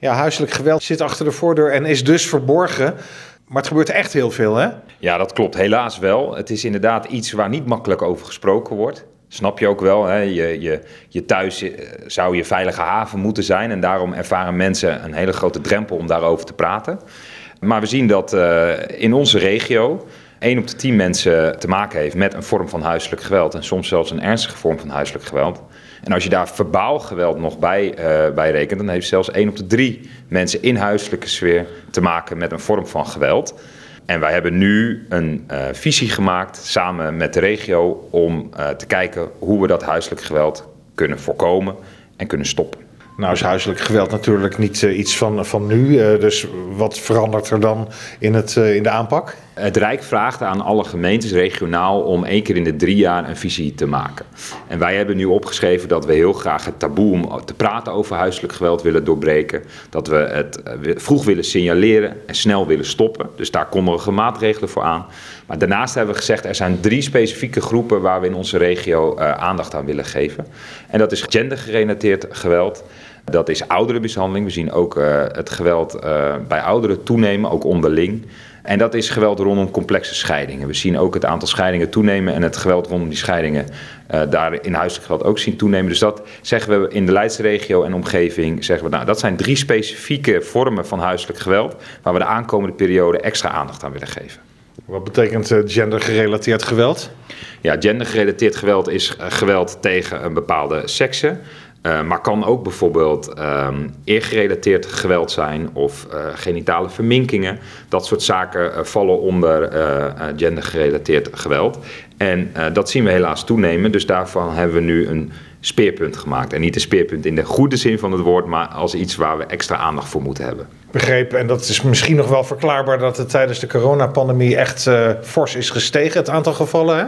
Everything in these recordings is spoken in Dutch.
Ja, huiselijk geweld zit achter de voordeur en is dus verborgen. Maar het gebeurt echt heel veel, hè? Ja, dat klopt. Helaas wel. Het is inderdaad iets waar niet makkelijk over gesproken wordt. Snap je ook wel, hè? Je, je, je thuis eh, zou je veilige haven moeten zijn. En daarom ervaren mensen een hele grote drempel om daarover te praten. Maar we zien dat uh, in onze regio 1 op de 10 mensen te maken heeft met een vorm van huiselijk geweld. En soms zelfs een ernstige vorm van huiselijk geweld. En als je daar verbaal geweld nog bij, uh, bij rekent, dan heeft zelfs 1 op de 3 mensen in huiselijke sfeer te maken met een vorm van geweld. En wij hebben nu een uh, visie gemaakt samen met de regio om uh, te kijken hoe we dat huiselijk geweld kunnen voorkomen en kunnen stoppen. Nou is huiselijk geweld natuurlijk niet uh, iets van, van nu. Uh, dus wat verandert er dan in, het, uh, in de aanpak? Het Rijk vraagt aan alle gemeentes regionaal om één keer in de drie jaar een visie te maken. En wij hebben nu opgeschreven dat we heel graag het taboe om te praten over huiselijk geweld willen doorbreken. Dat we het vroeg willen signaleren en snel willen stoppen. Dus daar kondigen maatregelen voor aan. Maar daarnaast hebben we gezegd er zijn drie specifieke groepen waar we in onze regio aandacht aan willen geven. En dat is gendergerelateerd geweld. Dat is ouderenmishandeling. We zien ook uh, het geweld uh, bij ouderen toenemen, ook onderling. En dat is geweld rondom complexe scheidingen. We zien ook het aantal scheidingen toenemen en het geweld rondom die scheidingen uh, daar in huiselijk geweld ook zien toenemen. Dus dat zeggen we in de Leidsregio en omgeving. Zeggen we, nou, dat zijn drie specifieke vormen van huiselijk geweld waar we de aankomende periode extra aandacht aan willen geven. Wat betekent gendergerelateerd geweld? Ja, gendergerelateerd geweld is geweld tegen een bepaalde sekse. Uh, maar kan ook bijvoorbeeld um, eergerelateerd geweld zijn of uh, genitale verminkingen. Dat soort zaken uh, vallen onder gendergerelateerd geweld. En dat zien we helaas toenemen. Dus daarvan hebben we nu een speerpunt gemaakt. En niet een speerpunt in de goede zin van het woord, maar als iets waar we extra aandacht voor moeten hebben. Begrepen. En dat is misschien nog wel verklaarbaar dat het tijdens de coronapandemie echt fors is gestegen, het aantal gevallen. Hè?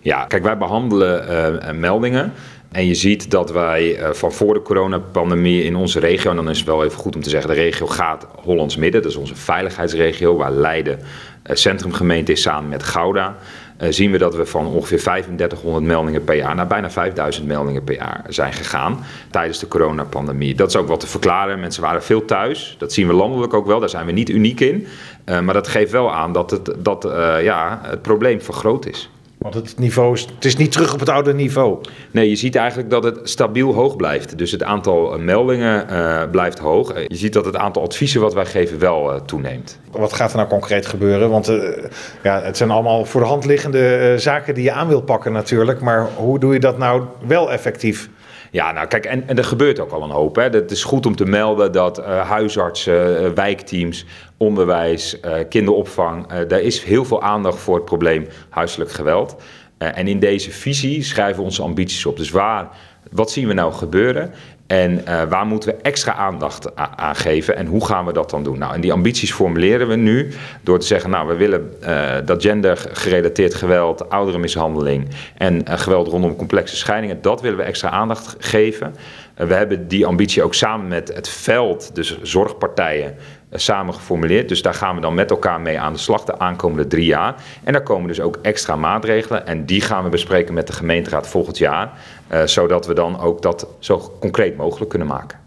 Ja, kijk, wij behandelen meldingen. En je ziet dat wij uh, van voor de coronapandemie in onze regio, en dan is het wel even goed om te zeggen, de regio gaat Hollands Midden, dat is onze veiligheidsregio, waar Leiden uh, centrumgemeente is samen met Gouda. Uh, zien we dat we van ongeveer 3500 meldingen per jaar naar bijna 5000 meldingen per jaar zijn gegaan tijdens de coronapandemie. Dat is ook wat te verklaren. Mensen waren veel thuis. Dat zien we landelijk ook wel. Daar zijn we niet uniek in. Maar dat geeft wel aan dat het, dat, ja, het probleem vergroot is. Want het niveau is, het is niet terug op het oude niveau. Nee, je ziet eigenlijk dat het stabiel hoog blijft. Dus het aantal meldingen uh, blijft hoog. Je ziet dat het aantal adviezen wat wij geven wel uh, toeneemt. Wat gaat er nou concreet gebeuren? Want uh, ja, het zijn allemaal voor de hand liggende zaken die je aan wil pakken natuurlijk. Maar hoe doe je dat nou wel effectief? Ja, nou kijk, en, er gebeurt ook al een hoop. Het is goed om te melden dat uh, huisartsen, uh, wijkteams, onderwijs, uh, kinderopvang, daar is heel veel aandacht voor het probleem huiselijk geweld. en in deze visie schrijven we onze ambities op. Dus waar, wat zien we nou gebeuren? En uh, waar moeten we extra aandacht aan geven en hoe gaan we dat dan doen? Nou, en die ambities formuleren we nu door te zeggen, nou, we willen uh, dat gendergerelateerd geweld, ouderenmishandeling en uh, geweld rondom complexe scheidingen, dat willen we extra aandacht geven. we hebben die ambitie ook samen met het veld, dus zorgpartijen, samen geformuleerd. Dus daar gaan we dan met elkaar mee aan de slag de aankomende drie jaar. En daar komen dus ook extra maatregelen. En die gaan we bespreken met de gemeenteraad volgend jaar. Uh, zodat we dan ook dat zo concreet mogelijk kunnen maken.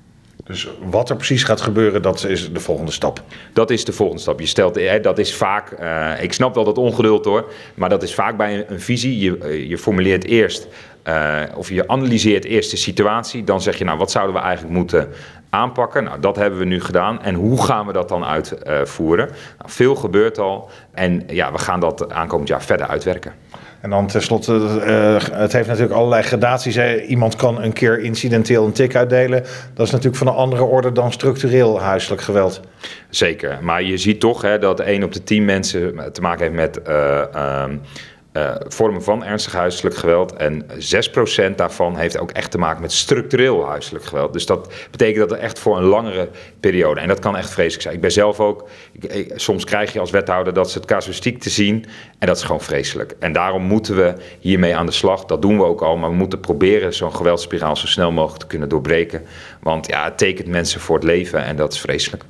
Dus wat er precies gaat gebeuren, dat is de volgende stap. Dat is de volgende stap. Je stelt, hè, dat is vaak, uh, ik snap wel dat ongeduld hoor, maar dat is vaak bij een, een visie. Je, je formuleert eerst, uh, of je analyseert eerst de situatie, dan zeg je nou wat zouden we eigenlijk moeten aanpakken. Nou, dat hebben we nu gedaan. En hoe gaan we dat dan uitvoeren? Nou, veel gebeurt al en ja, we gaan dat aankomend jaar verder uitwerken. En dan tenslotte, uh, het heeft natuurlijk allerlei gradaties. Hè. Iemand kan een keer incidenteel een tik uitdelen. Dat is natuurlijk van een andere orde dan structureel huiselijk geweld. Zeker, maar je ziet toch hè, dat 1 op de 10 mensen te maken heeft met uh, um, uh, vormen van ernstig huiselijk geweld. En 6% daarvan heeft ook echt te maken met structureel huiselijk geweld. Dus dat betekent dat er echt voor een langere periode. En dat kan echt vreselijk zijn. Ik ben zelf ook. Ik, soms krijg je als wethouder dat ze het casuïstiek te zien. En dat is gewoon vreselijk. En daarom moeten we hiermee aan de slag. Dat doen we ook al. Maar we moeten proberen zo'n geweldspiraal zo snel mogelijk te kunnen doorbreken. Want ja, het tekent mensen voor het leven en dat is vreselijk.